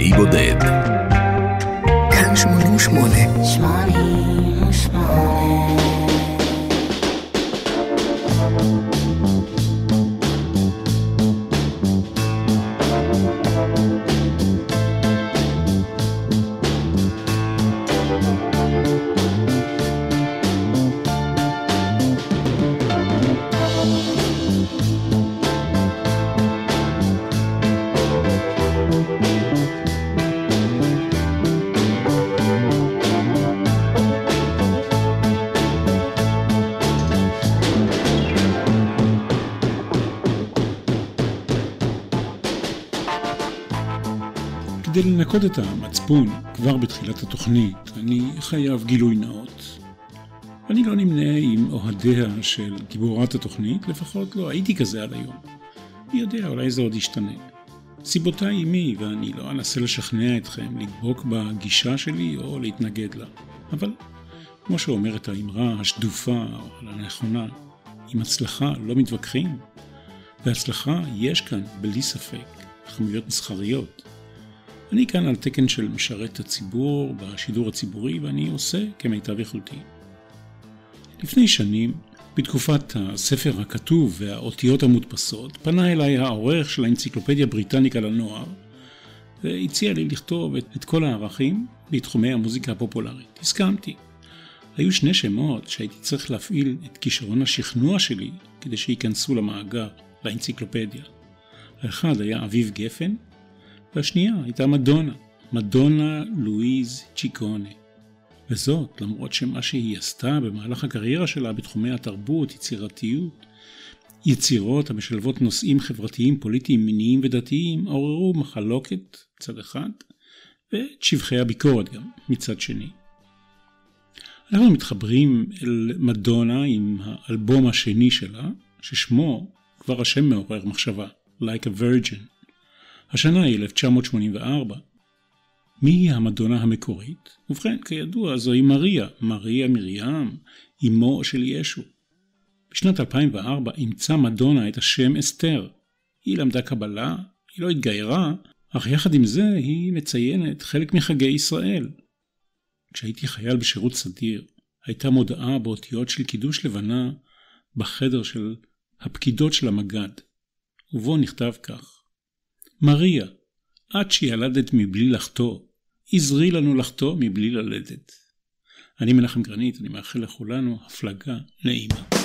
באי בודד. כאן 88. 88 לנקות את המצפון כבר בתחילת התוכנית, אני חייב גילוי נאות. אני לא נמנה עם אוהדיה של גיבורת התוכנית, לפחות לא הייתי כזה עד היום. מי יודע, אולי זה עוד ישתנה. סיבותיי עימי, ואני לא אנסה לשכנע אתכם לדבוק בגישה שלי או להתנגד לה. אבל, כמו שאומרת האמרה השדופה או הנכונה, עם הצלחה לא מתווכחים, והצלחה יש כאן, בלי ספק, חמויות מסחריות. אני כאן על תקן של משרת הציבור בשידור הציבורי ואני עושה כמיטב יכולתי. לפני שנים, בתקופת הספר הכתוב והאותיות המודפסות, פנה אליי העורך של האנציקלופדיה בריטניקה לנוער והציע לי לכתוב את, את כל הערכים בתחומי המוזיקה הפופולרית. הסכמתי. היו שני שמות שהייתי צריך להפעיל את כישרון השכנוע שלי כדי שייכנסו למאגר, לאנציקלופדיה. האחד היה אביב גפן, והשנייה הייתה מדונה, מדונה לואיז צ'יקונה. וזאת למרות שמה שהיא עשתה במהלך הקריירה שלה בתחומי התרבות, יצירתיות, יצירות המשלבות נושאים חברתיים, פוליטיים, מיניים ודתיים, עוררו מחלוקת מצד אחד, ואת שבחי הביקורת גם מצד שני. אנחנו מתחברים אל מדונה עם האלבום השני שלה, ששמו כבר השם מעורר מחשבה, Like a Virgin. השנה היא 1984. מי היא המדונה המקורית? ובכן, כידוע, זוהי מריה, מריה מרים, אמו של ישו. בשנת 2004 אימצה מדונה את השם אסתר. היא למדה קבלה, היא לא התגיירה, אך יחד עם זה היא מציינת חלק מחגי ישראל. כשהייתי חייל בשירות סדיר, הייתה מודעה באותיות של קידוש לבנה בחדר של הפקידות של המג"ד, ובו נכתב כך: מריה, את שילדת מבלי לחטוא, עזרי לנו לחטוא מבלי ללדת. אני מנחם גרנית, אני מאחל לכולנו הפלגה נעימה.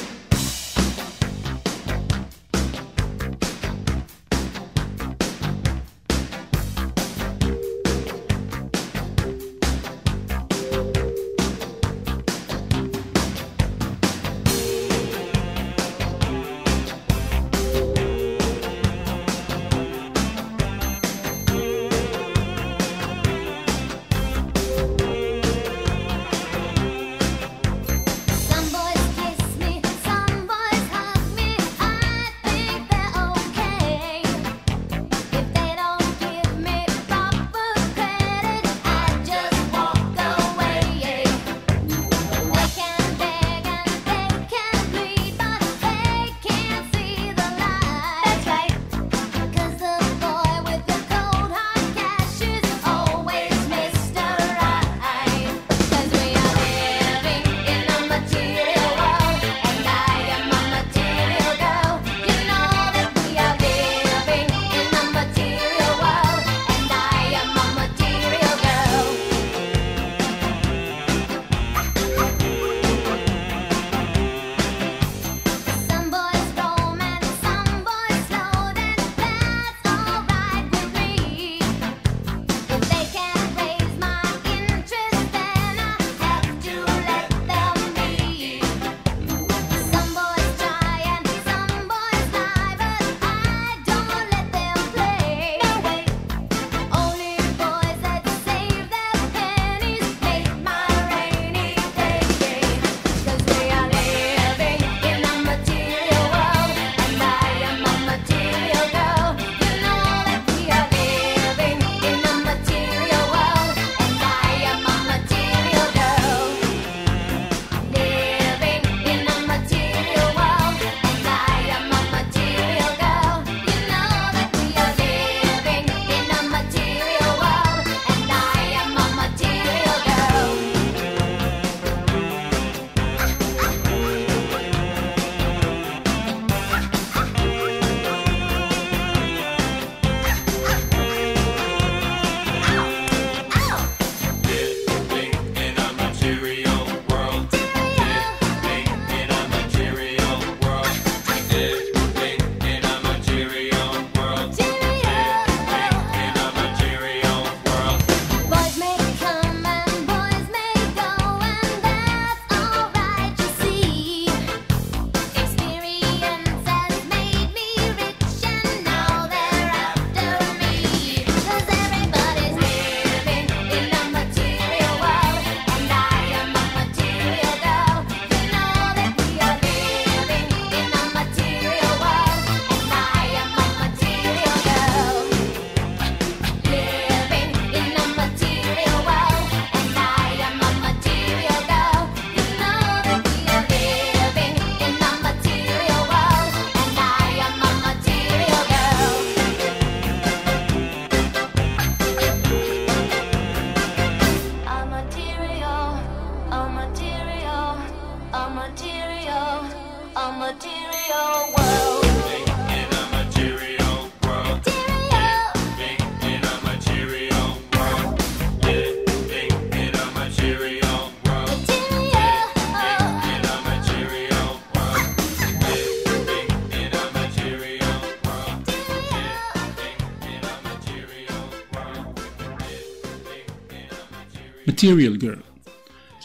Material Girl.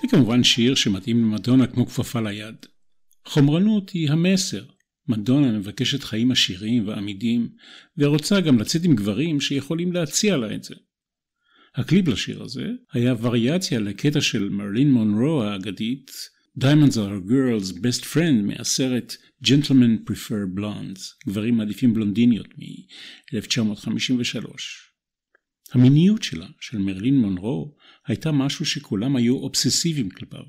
זה כמובן שיר שמתאים למדונה כמו כפפה ליד. חומרנות היא המסר. מדונה מבקשת חיים עשירים ועמידים, ורוצה גם לצאת עם גברים שיכולים להציע לה את זה. הקליפ לשיר הזה היה וריאציה לקטע של מרלין מונרו האגדית Diamonds are a girl's best friend מהסרט Gentlemen Prefer Blondes, גברים מעדיפים בלונדיניות מ-1953. המיניות שלה, של מרלין מונרו, הייתה משהו שכולם היו אובססיביים כלפיו.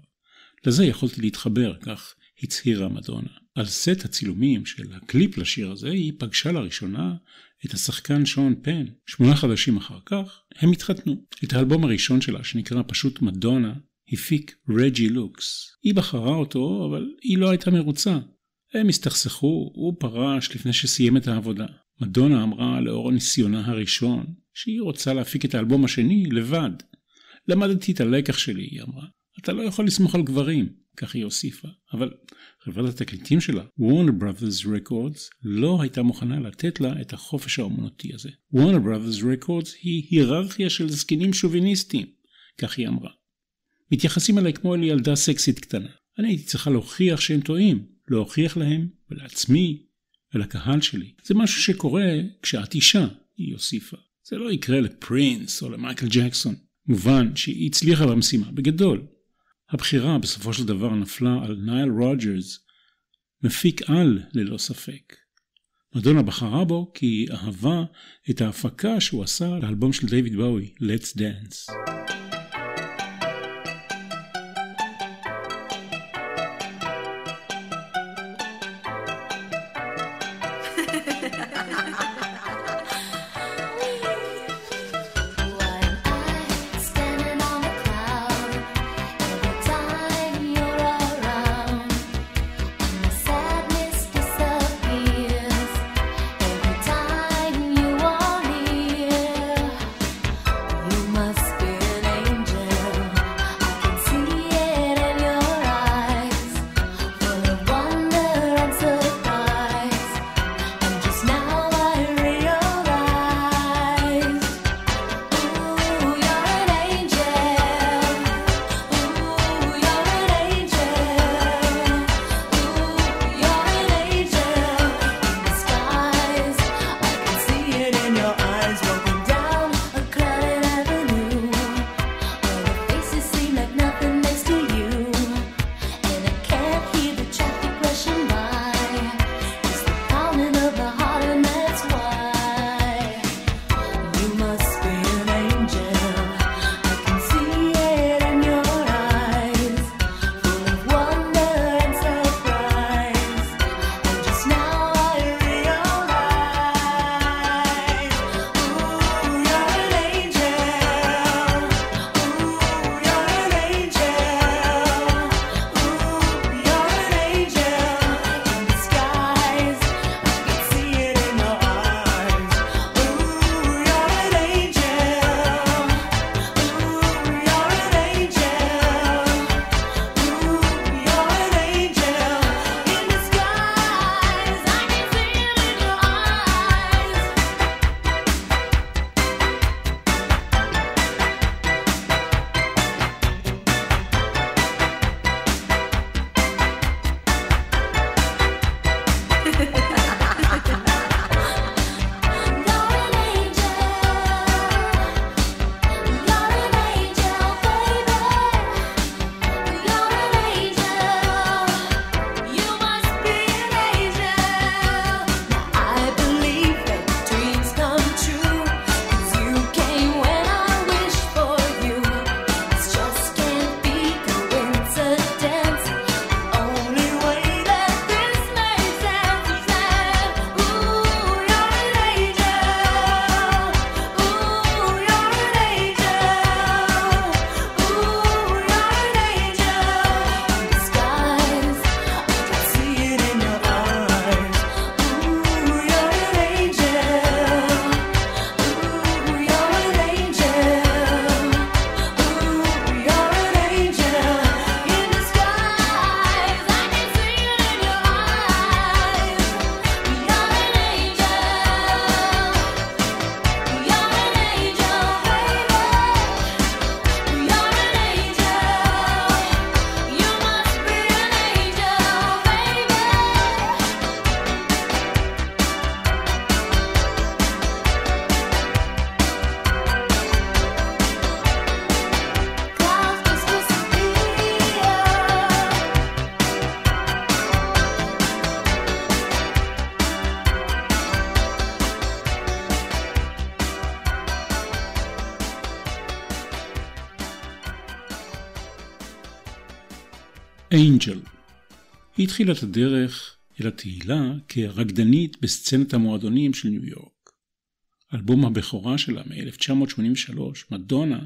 לזה יכולתי להתחבר, כך הצהירה מדונה. על סט הצילומים של הקליפ לשיר הזה, היא פגשה לראשונה את השחקן שון פן. שמונה חודשים אחר כך, הם התחתנו. את האלבום הראשון שלה, שנקרא פשוט מדונה, הפיק רג'י לוקס. היא בחרה אותו, אבל היא לא הייתה מרוצה. הם הסתכסכו, הוא פרש לפני שסיים את העבודה. מדונה אמרה לאור ניסיונה הראשון, שהיא רוצה להפיק את האלבום השני לבד. למדתי את הלקח שלי, היא אמרה. אתה לא יכול לסמוך על גברים, כך היא הוסיפה. אבל חברת התקליטים שלה, Warner Brothers Records, לא הייתה מוכנה לתת לה את החופש האומנותי הזה. Warner Brothers Records היא היררכיה של זקנים שוביניסטים, כך היא אמרה. מתייחסים אליי כמו אל ילדה סקסית קטנה. אני הייתי צריכה להוכיח שהם טועים, להוכיח להם ולעצמי ולקהל שלי. זה משהו שקורה כשאת אישה, היא הוסיפה. זה לא יקרה לפרינס או למייקל ג'קסון. מובן שהיא הצליחה במשימה בגדול. הבחירה בסופו של דבר נפלה על נייל רוג'רס, מפיק על ללא ספק. מדונה בחרה בו כי היא אהבה את ההפקה שהוא עשה לאלבום של דיוויד באוי, Let's Dance. היא התחילה את הדרך אל התהילה כרקדנית בסצנת המועדונים של ניו יורק. אלבום הבכורה שלה מ-1983, מדונה,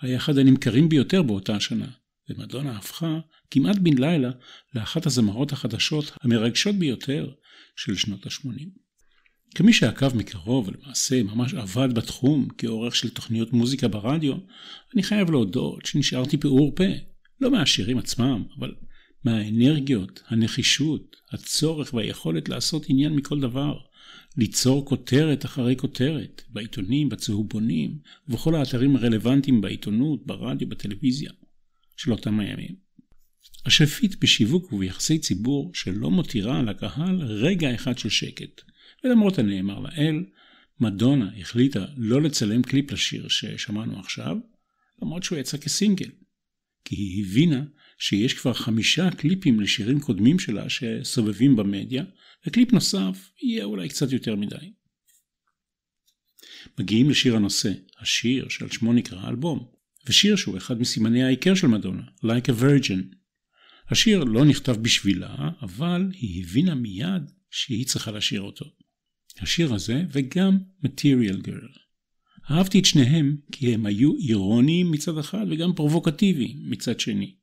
היה אחד הנמכרים ביותר באותה השנה, ומדונה הפכה כמעט בן לילה לאחת הזמרות החדשות המרגשות ביותר של שנות ה-80. כמי שעקב מקרוב ולמעשה ממש עבד בתחום כעורך של תוכניות מוזיקה ברדיו, אני חייב להודות שנשארתי פעור פה, לא מהשירים עצמם, אבל מהאנרגיות, הנחישות, הצורך והיכולת לעשות עניין מכל דבר, ליצור כותרת אחרי כותרת, בעיתונים, בצהובונים, ובכל האתרים הרלוונטיים בעיתונות, ברדיו, בטלוויזיה, של אותם הימים. השפית בשיווק וביחסי ציבור שלא מותירה לקהל רגע אחד של שקט. ולמרות הנאמר לאל, מדונה החליטה לא לצלם קליפ לשיר ששמענו עכשיו, למרות שהוא יצא כסינגל. כי היא הבינה שיש כבר חמישה קליפים לשירים קודמים שלה שסובבים במדיה, וקליפ נוסף יהיה אולי קצת יותר מדי. מגיעים לשיר הנושא, השיר שעל שמו נקרא האלבום, ושיר שהוא אחד מסימני העיקר של מדונה, Like a Virgin. השיר לא נכתב בשבילה, אבל היא הבינה מיד שהיא צריכה לשיר אותו. השיר הזה וגם Material Girl. אהבתי את שניהם כי הם היו אירוניים מצד אחד וגם פרובוקטיביים מצד שני.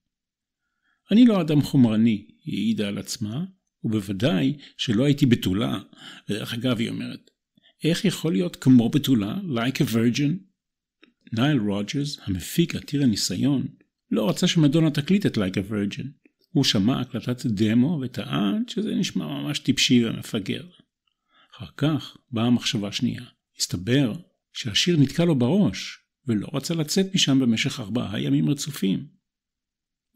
אני לא אדם חומרני, היא העידה על עצמה, ובוודאי שלא הייתי בתולה. ודרך אגב, היא אומרת, איך יכול להיות כמו בתולה, like a virgin? נייל רוג'רס, המפיק עתיר הניסיון, לא רצה שמדונה תקליט את like a virgin. הוא שמע הקלטת דמו וטען שזה נשמע ממש טיפשי ומפגר. אחר כך באה המחשבה שנייה. הסתבר שהשיר נתקע לו בראש, ולא רצה לצאת משם במשך ארבעה ימים רצופים.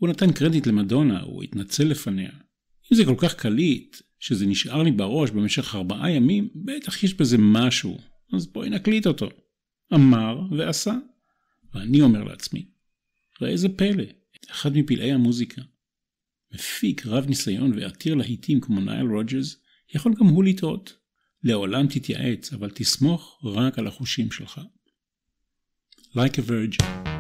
הוא נתן קרדיט למדונה, הוא התנצל לפניה. אם זה כל כך קליט, שזה נשאר לי בראש במשך ארבעה ימים, בטח יש בזה משהו, אז בואי נקליט אותו. אמר ועשה. ואני אומר לעצמי, ראה איזה פלא, אחד מפלאי המוזיקה. מפיק רב ניסיון ועתיר להיטים כמו נייל רוג'רס, יכול גם הוא לטעות. לעולם תתייעץ, אבל תסמוך רק על החושים שלך. Like a virgin.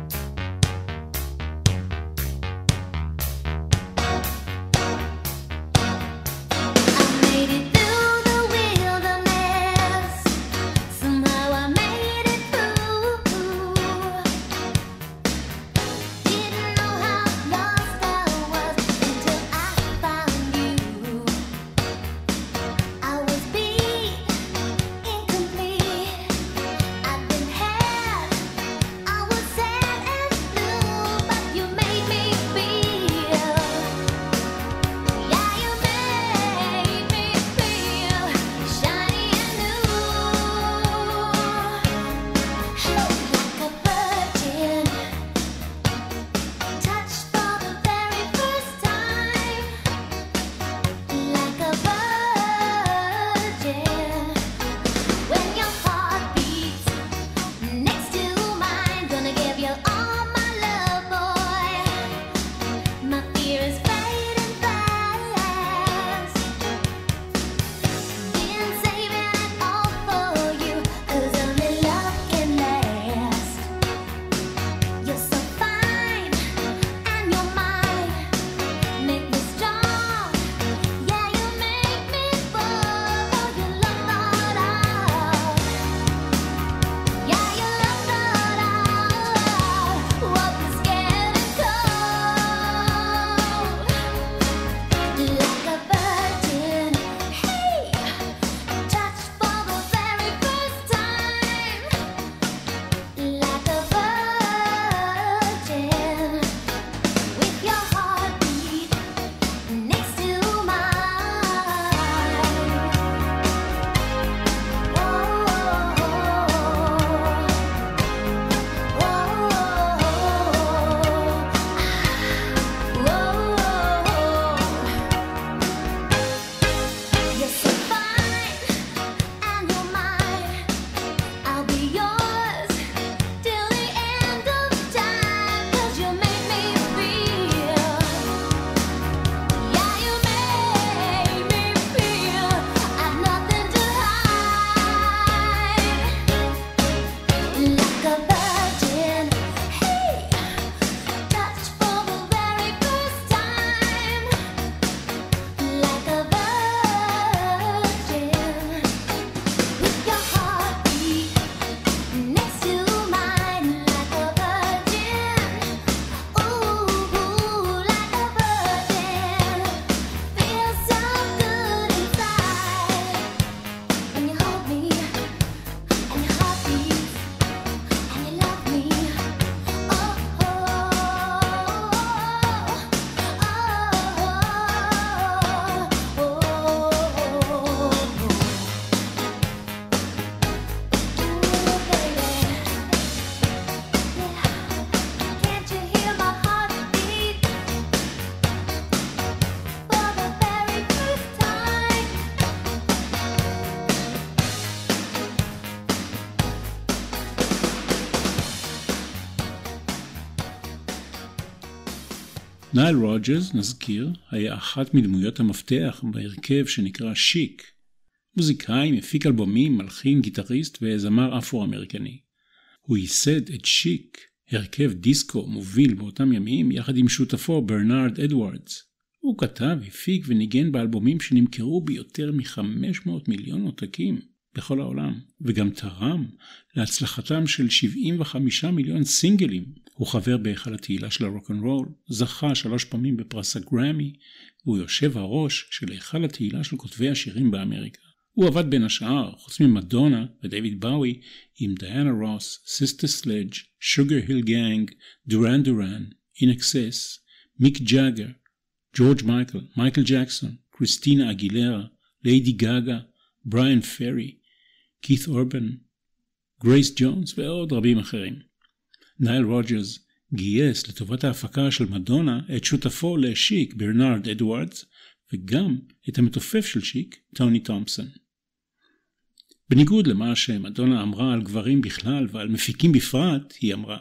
נייל רוג'רס, נזכיר, היה אחת מדמויות המפתח בהרכב שנקרא Chic. מוזיקאי, מפיק אלבומים, מלחין, גיטריסט וזמר אפרו-אמריקני. הוא ייסד את Chic, הרכב דיסקו מוביל באותם ימים, יחד עם שותפו ברנארד אדוארדס. הוא כתב, הפיק וניגן באלבומים שנמכרו ביותר מ-500 מיליון עותקים בכל העולם, וגם תרם להצלחתם של 75 מיליון סינגלים. הוא חבר בהיכל התהילה של הרוקנרול, זכה שלוש פעמים בפרס הגרמי, והוא יושב הראש של היכל התהילה של כותבי השירים באמריקה. הוא עבד בין השאר, חוץ ממדונה ודייוויד באוי, עם דיאנה רוס, Sister Sledge, Sugarhill Gang, Duran Duran, INXS, מיק ג'אגר, ג'ורג' מייקל, מייקל ג'קסון, קריסטינה אגילרה, ליידי גאגה, בריאן פרי, כית אורבן, גרייס ג'ונס ועוד רבים אחרים. נייל רוג'רס גייס לטובת ההפקה של מדונה את שותפו ל Chic ברנארד אדוארדס וגם את המתופף של Chic, טוני תומפסון. בניגוד למה שמדונה אמרה על גברים בכלל ועל מפיקים בפרט, היא אמרה,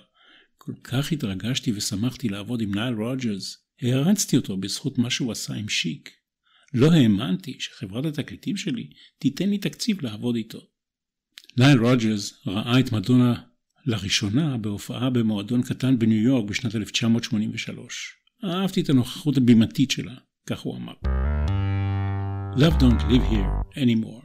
כל כך התרגשתי ושמחתי לעבוד עם נייל רוג'רס, הערצתי אותו בזכות מה שהוא עשה עם Chic. לא האמנתי שחברת התקליטים שלי תיתן לי תקציב לעבוד איתו. נייל רוג'רס ראה את מדונה לראשונה בהופעה במועדון קטן בניו יורק בשנת 1983. אהבתי את הנוכחות הבימתית שלה, כך הוא אמר. Love don't live here anymore.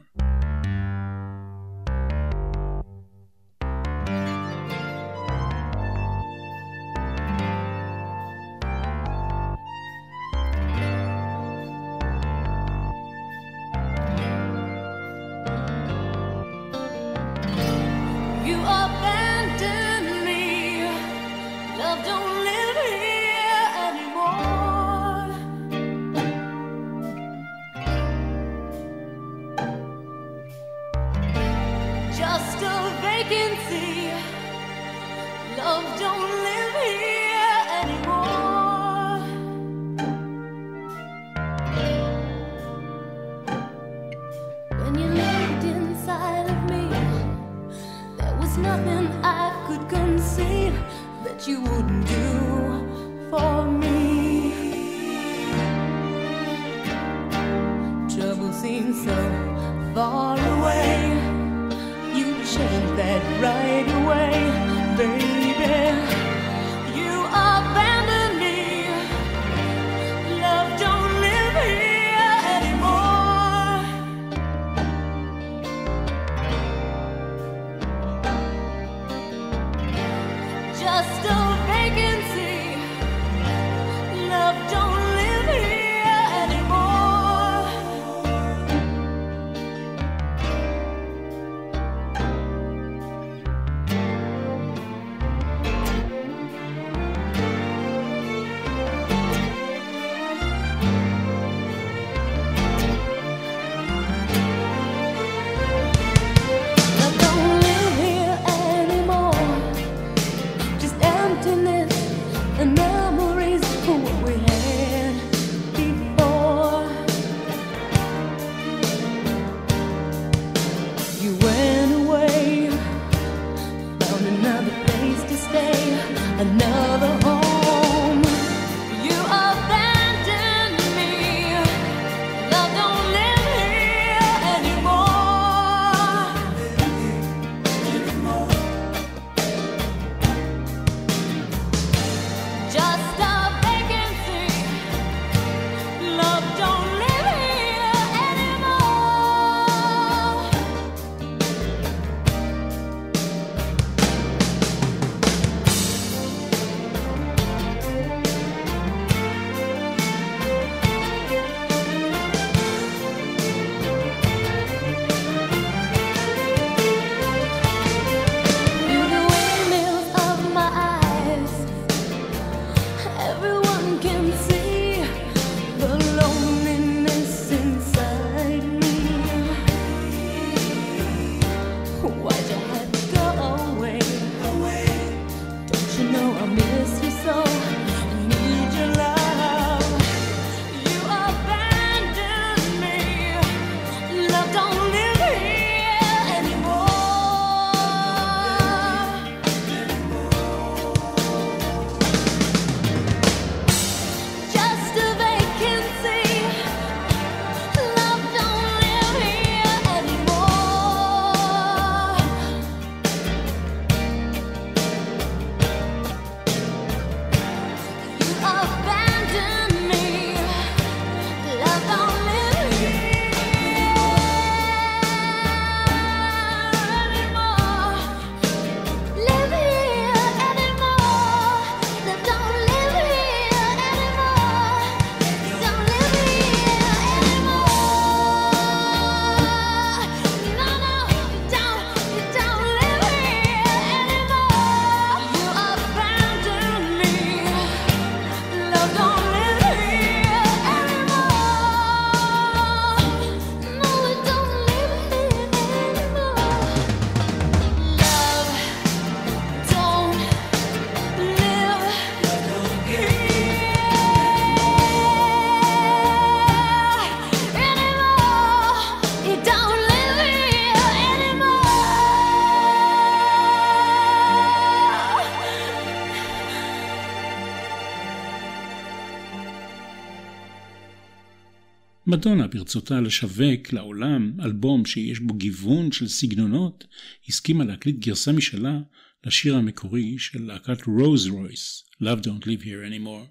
מדונה ברצותה לשווק לעולם אלבום שיש בו גיוון של סגנונות, הסכימה להקליט גרסה משלה לשיר המקורי של להקת רוז רויס, Love Don't Live Here Anymore.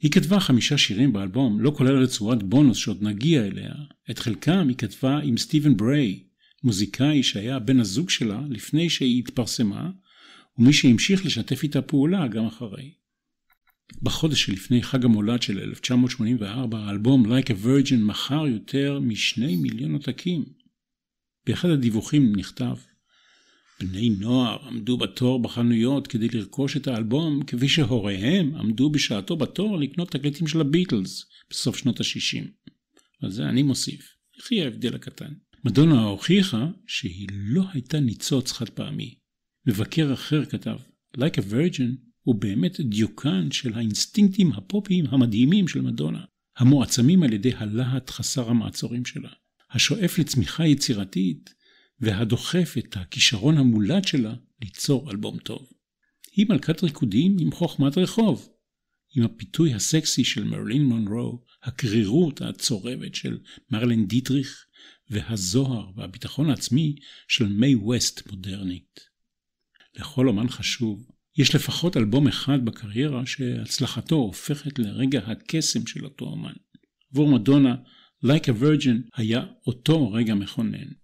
היא כתבה חמישה שירים באלבום, לא כולל רצועת בונוס שעוד נגיע אליה. את חלקם היא כתבה עם סטיבן בריי, מוזיקאי שהיה בן הזוג שלה לפני שהיא התפרסמה, ומי שהמשיך לשתף איתה פעולה גם אחרי. בחודש שלפני חג המולד של 1984, האלבום Like a Virgin מכר יותר משני מיליון עותקים. באחד הדיווחים נכתב בני נוער עמדו בתור בחנויות כדי לרכוש את האלבום, כפי שהוריהם עמדו בשעתו בתור לקנות תקליטים של הביטלס בסוף שנות ה-60. על זה אני מוסיף, יחי ההבדל הקטן. מדונה הוכיחה שהיא לא הייתה ניצוץ חד פעמי. מבקר אחר כתב, Like a Virgin הוא באמת דיוקן של האינסטינקטים הפופיים המדהימים של מדונה, המועצמים על ידי הלהט חסר המעצורים שלה, השואף לצמיחה יצירתית והדוחף את הכישרון המולד שלה ליצור אלבום טוב. היא מלכת ריקודים עם חוכמת רחוב, עם הפיתוי הסקסי של מרלין מונרו, הקרירות הצורבת של מרלין דיטריך, והזוהר והביטחון העצמי של מיי ווסט מודרנית. לכל אומן חשוב, יש לפחות אלבום אחד בקריירה שהצלחתו הופכת לרגע הקסם של אותו אומן. עבור מדונה, Like a Virgin היה אותו רגע מכונן.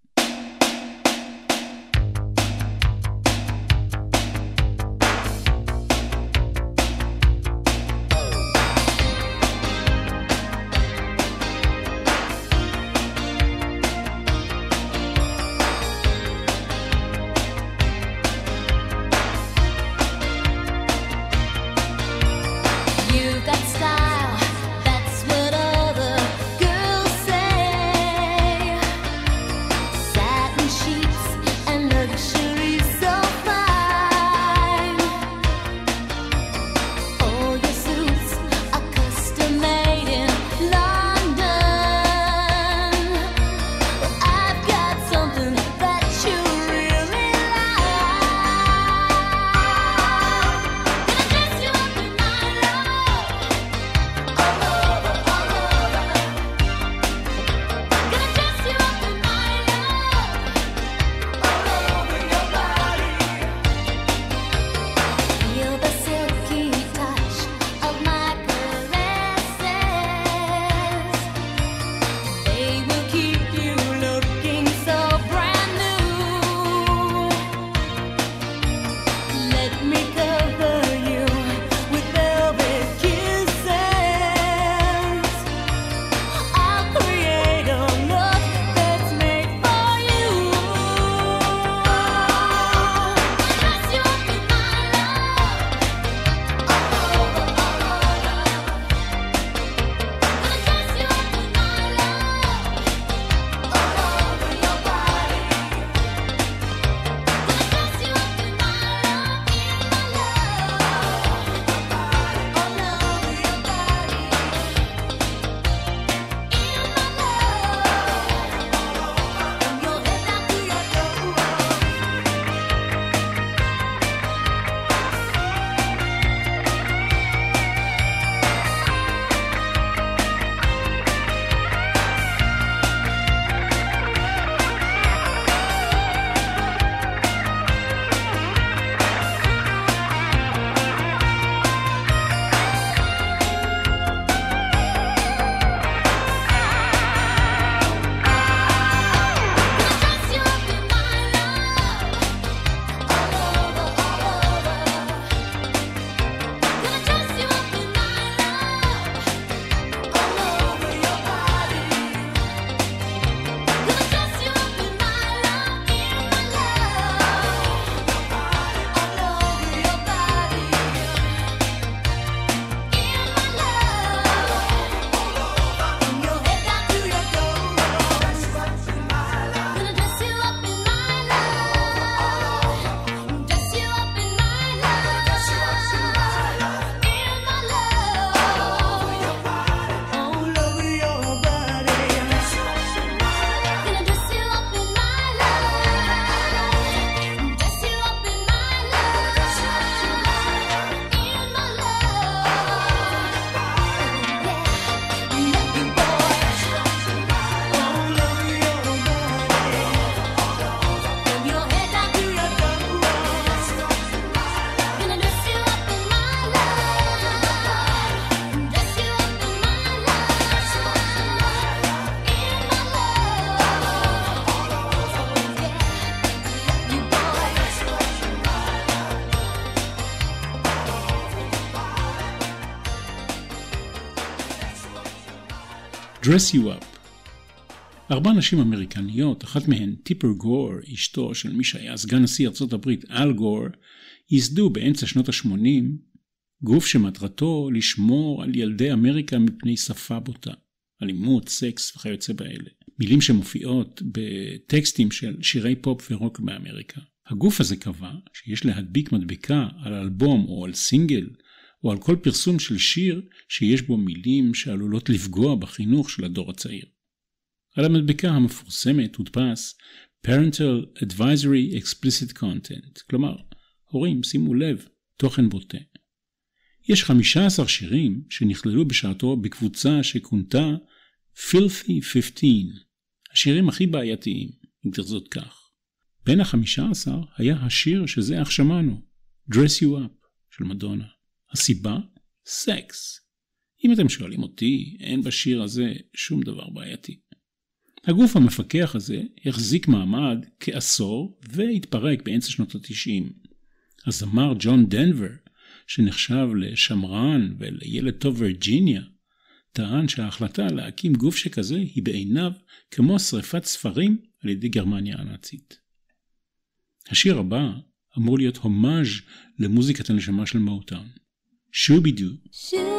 Dress You Up. ארבע נשים אמריקניות, אחת מהן טיפר גור, אשתו של מי שהיה סגן נשיא ארצות הברית, אל גור, ייסדו באמצע שנות ה-80 גוף שמטרתו לשמור על ילדי אמריקה מפני שפה בוטה, אלימות, סקס וכיוצא באלה. מילים שמופיעות בטקסטים של שירי פופ ורוק באמריקה. הגוף הזה קבע שיש להדביק מדבקה על אלבום או על סינגל או על כל פרסום של שיר שיש בו מילים שעלולות לפגוע בחינוך של הדור הצעיר. על המדבקה המפורסמת הודפס Parental Advisory Explicit Content, כלומר, הורים, שימו לב, תוכן בוטה. יש 15 שירים שנכללו בשעתו בקבוצה שכונתה Filthy 15, השירים הכי בעייתיים, אם תרזות כך. בין החמישה עשר היה השיר שזה אך שמענו, Dress You Up של מדונה. הסיבה? סקס. אם אתם שואלים אותי, אין בשיר הזה שום דבר בעייתי. הגוף המפקח הזה החזיק מעמד כעשור והתפרק באמצע שנות התשעים. הזמר ג'ון דנבר, שנחשב לשמרן ולילד טוב וירג'יניה, טען שההחלטה להקים גוף שכזה היא בעיניו כמו שריפת ספרים על ידי גרמניה הנאצית. השיר הבא אמור להיות הומאז' למוזיקת הנשמה של מאוטאון. Shooby-Doo. Shoo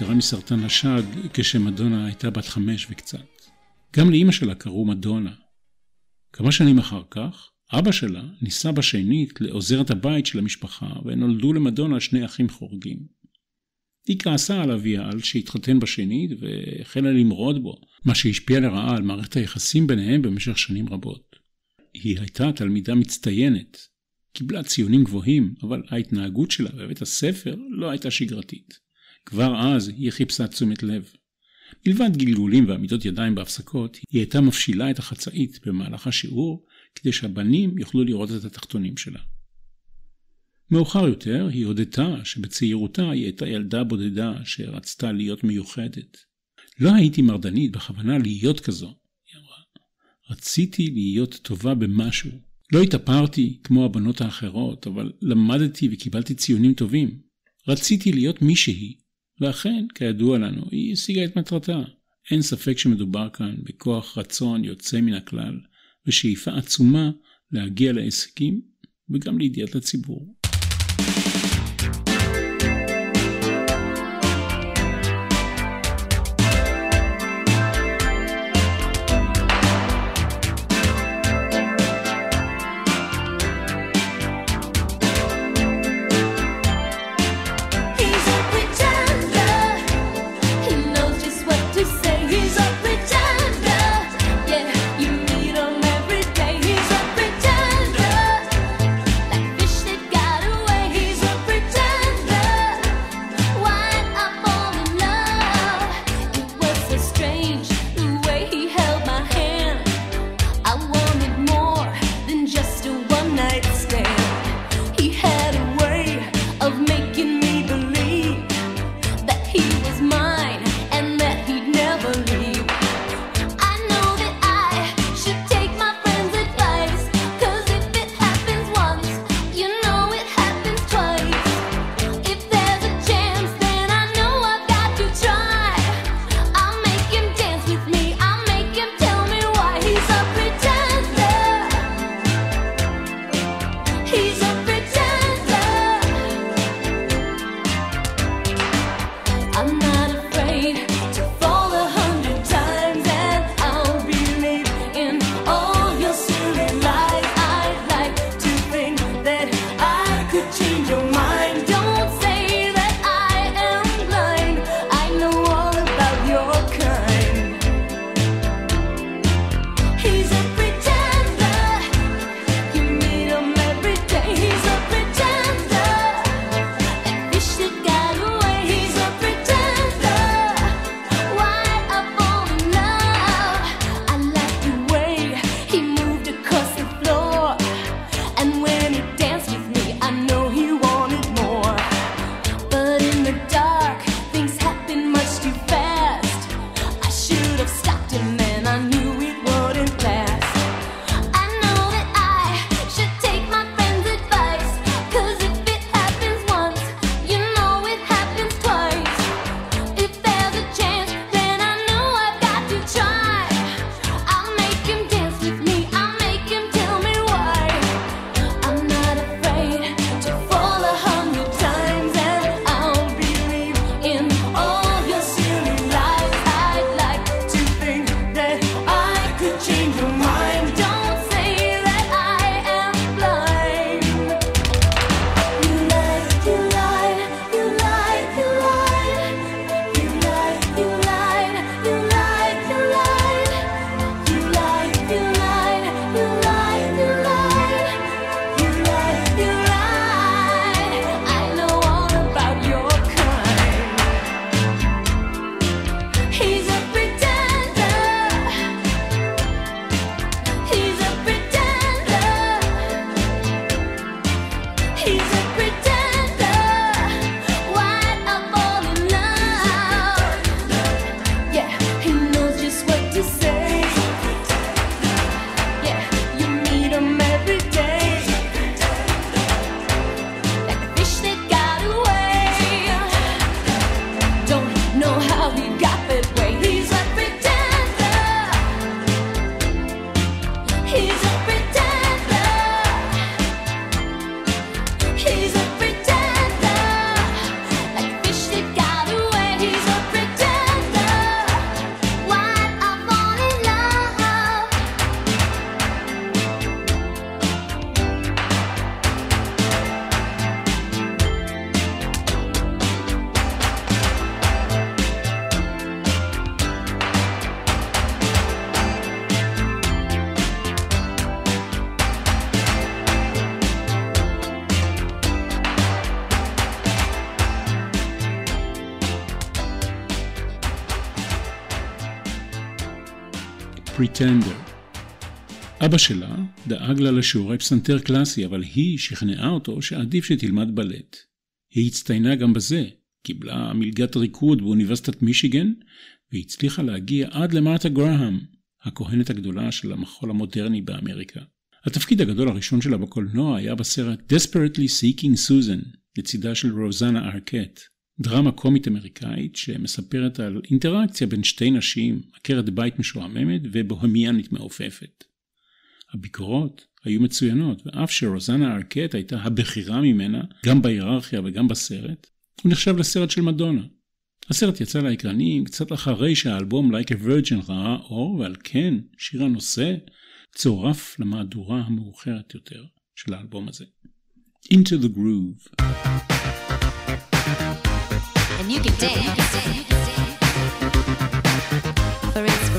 נפטרה מסרטן השד כשמדונה הייתה בת חמש וקצת. גם לאמא שלה קראו מדונה. כמה שנים אחר כך, אבא שלה נישא בשנית לעוזרת הבית של המשפחה, ונולדו למדונה שני אחים חורגים. היא כעסה על אביה על שהתחתן בשנית והחלה למרוד בו, מה שהשפיע לרעה על מערכת היחסים ביניהם במשך שנים רבות. היא הייתה תלמידה מצטיינת, קיבלה ציונים גבוהים, אבל ההתנהגות שלה בבית הספר לא הייתה שגרתית. כבר אז היא חיפשה תשומת לב. מלבד גלגולים ועמידות ידיים בהפסקות, היא הייתה מפשילה את החצאית במהלך השיעור, כדי שהבנים יוכלו לראות את התחתונים שלה. מאוחר יותר היא הודתה שבצעירותה היא הייתה ילדה בודדה שרצתה להיות מיוחדת. לא הייתי מרדנית בכוונה להיות כזו, היא אמרה. רציתי להיות טובה במשהו. לא התאפרתי כמו הבנות האחרות, אבל למדתי וקיבלתי ציונים טובים. רציתי להיות מישהי, ואכן, כידוע לנו, היא השיגה את מטרתה. אין ספק שמדובר כאן בכוח רצון יוצא מן הכלל, ושאיפה עצומה להגיע להישגים וגם לידיעת הציבור. Pretender. אבא שלה דאג לה לשיעורי פסנתר קלאסי, אבל היא שכנעה אותו שעדיף שתלמד בלט. היא הצטיינה גם בזה, קיבלה מלגת ריקוד באוניברסיטת מישיגן, והצליחה להגיע עד למרתה גראהם, הכהנת הגדולה של המחול המודרני באמריקה. התפקיד הגדול הראשון שלה בקולנוע היה בסרט Desperately Seeking Susan, לצידה של רוזנה ארקט, דרמה קומית אמריקאית שמספרת על אינטראקציה בין שתי נשים, עקרת בית משועממת ובוהמיאנית מעופפת. הביקורות היו מצוינות, ואף שרוזנה ארקט הייתה הבכירה ממנה, גם בהיררכיה וגם בסרט, הוא נחשב לסרט של מדונה. הסרט יצא לאקרנים קצת אחרי שהאלבום Like a Virgin ראה אור, ועל כן שיר הנושא צורף למהדורה המאוחרת יותר של האלבום הזה. Into the Groove. And you can dance. מה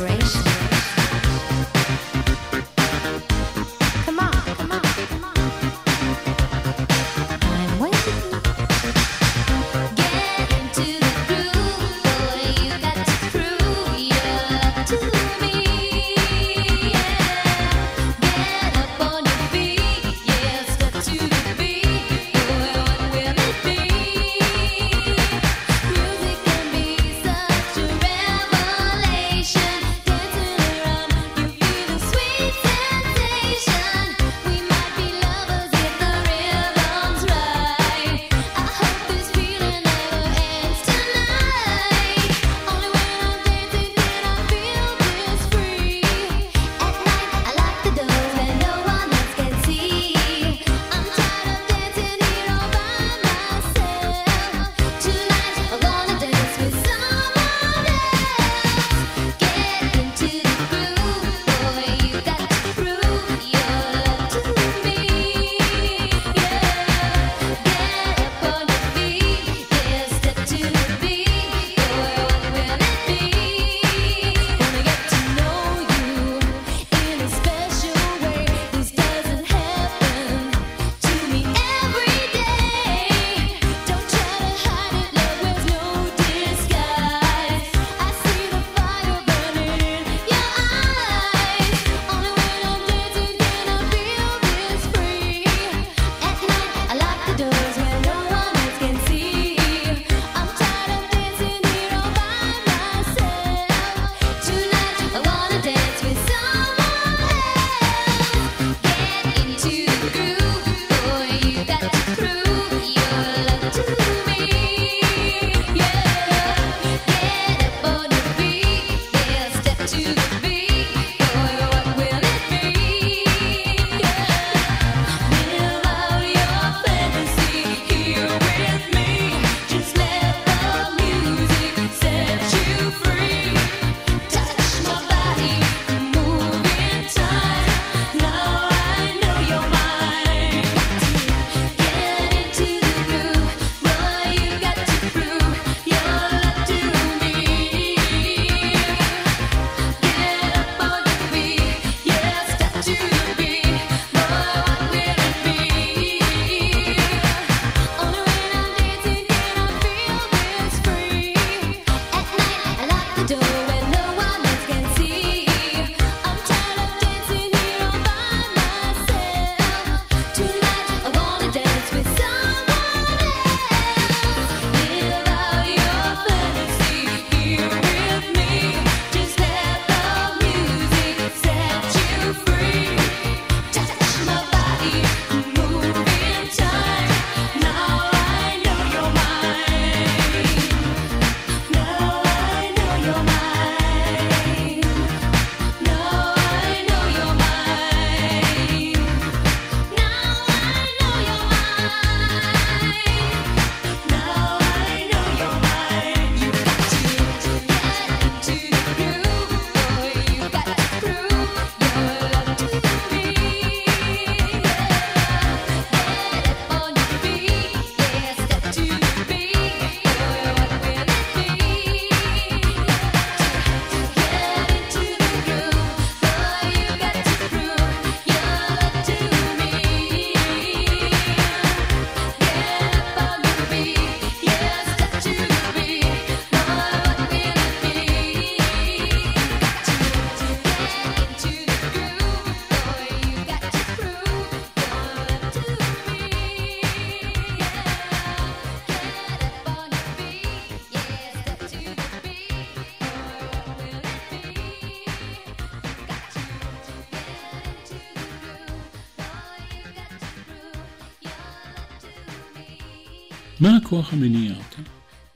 הכוח המניע אותה?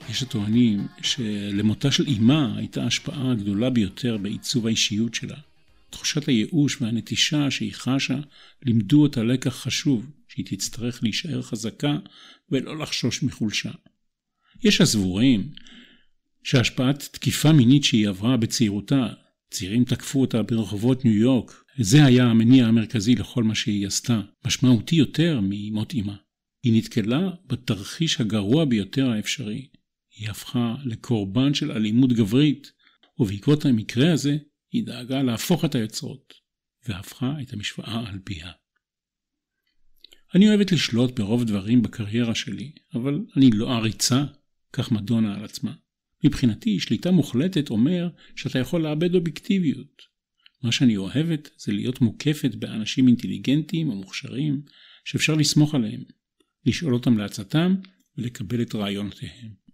יש הטוענים שלמותה של אמה הייתה ההשפעה הגדולה ביותר בעיצוב האישיות שלה. תחושת הייאוש והנטישה שהיא חשה לימדו אותה לקח חשוב, שהיא תצטרך להישאר חזקה ולא לחשוש מחולשה. יש הסבורים שהשפעת תקיפה מינית שהיא עברה בצעירותה, צעירים תקפו אותה ברחובות ניו יורק, זה היה המניע המרכזי לכל מה שהיא עשתה, משמעותי יותר ממות אימה. היא נתקלה בתרחיש הגרוע ביותר האפשרי. היא הפכה לקורבן של אלימות גברית, ובעקבות המקרה הזה היא דאגה להפוך את היוצרות, והפכה את המשוואה על פיה. אני אוהבת לשלוט ברוב דברים בקריירה שלי, אבל אני לא עריצה, כך מדונה על עצמה. מבחינתי, שליטה מוחלטת אומר שאתה יכול לאבד אובייקטיביות. מה שאני אוהבת זה להיות מוקפת באנשים אינטליגנטים ומוכשרים שאפשר לסמוך עליהם, לשאול אותם לעצתם ולקבל את רעיונותיהם.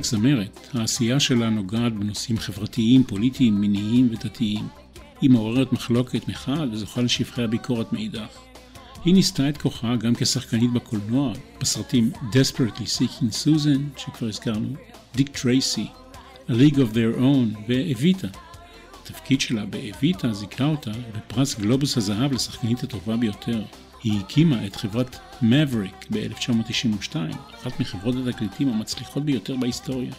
רק זמרת, העשייה שלה נוגעת בנושאים חברתיים, פוליטיים, מיניים ודתיים. היא מעוררת מחלוקת מחד וזוכה לשבחי הביקורת מאידך. היא ניסתה את כוחה גם כשחקנית בקולנוע, בסרטים Desperately Seeking Susan, שכבר הזכרנו, Dick Tracy, A League of Their Own ואביטה. התפקיד שלה באביטה זיכה אותה בפרס גלובוס הזהב לשחקנית הטובה ביותר. היא הקימה את חברת מבריק ב-1992, אחת מחברות התקליטים המצליחות ביותר בהיסטוריה.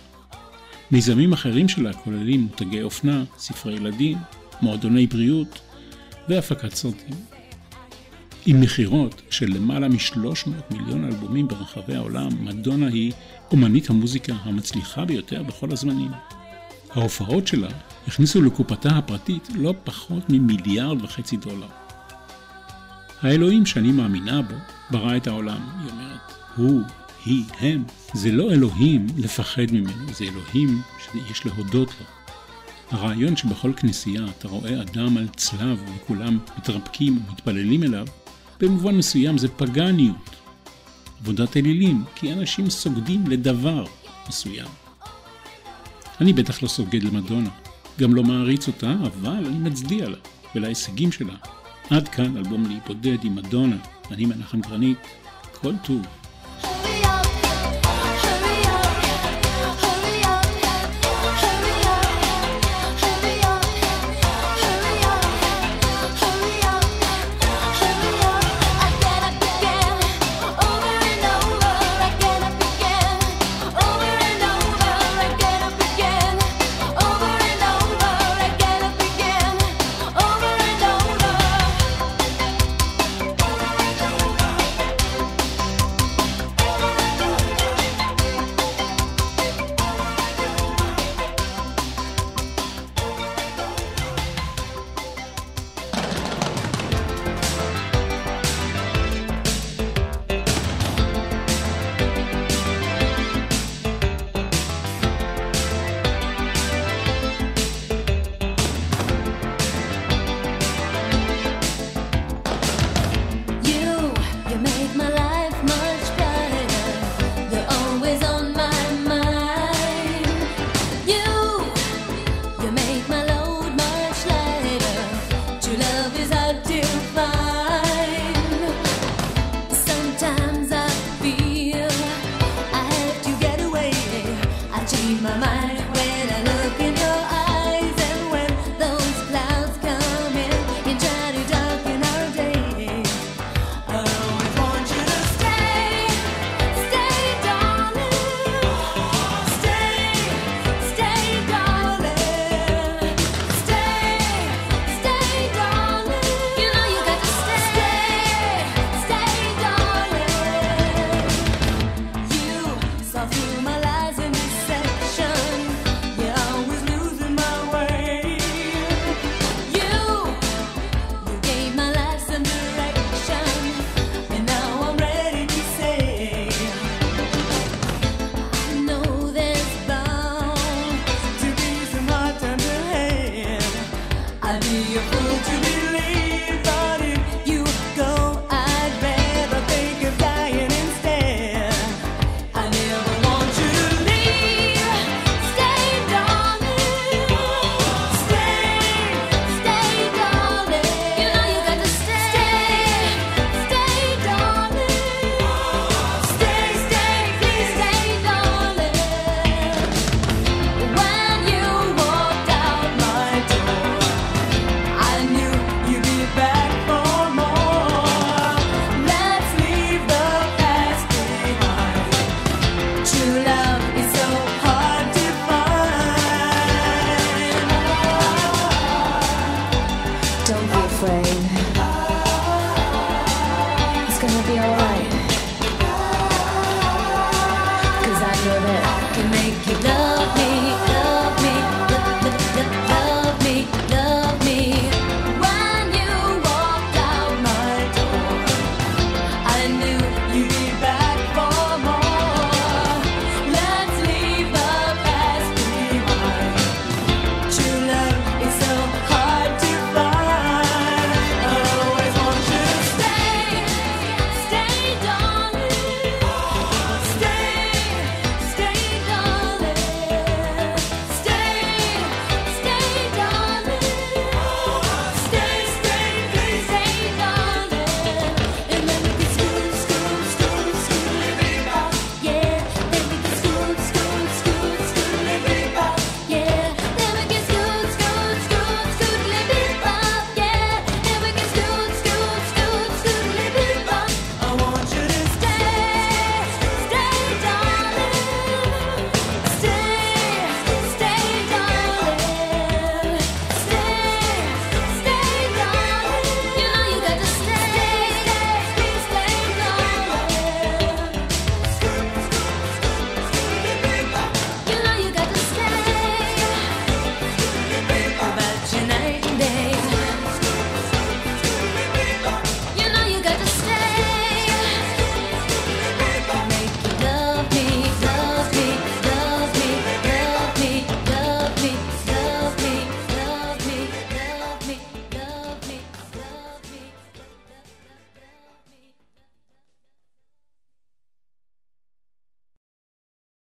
מיזמים אחרים שלה כוללים מותגי אופנה, ספרי ילדים, מועדוני בריאות והפקת סרטים. עם מכירות של למעלה מ-300 מיליון אלבומים ברחבי העולם, מדונה היא אומנית המוזיקה המצליחה ביותר בכל הזמנים. ההופעות שלה הכניסו לקופתה הפרטית לא פחות ממיליארד וחצי דולר. האלוהים שאני מאמינה בו ברא את העולם, היא אומרת. הוא, היא, הם. זה לא אלוהים לפחד ממנו, זה אלוהים שיש להודות לו. הרעיון שבכל כנסייה אתה רואה אדם על צלב וכולם מתרפקים ומתפללים אליו, במובן מסוים זה פגניות. עבודת אלילים, כי אנשים סוגדים לדבר מסוים. אני בטח לא סוגד למדונה, גם לא מעריץ אותה, אבל אני מצדיע לה ולהישגים שלה. עד כאן אלבום להיבודד עם מדונה, אני מנחם גרנית, כל טוב. in my mind.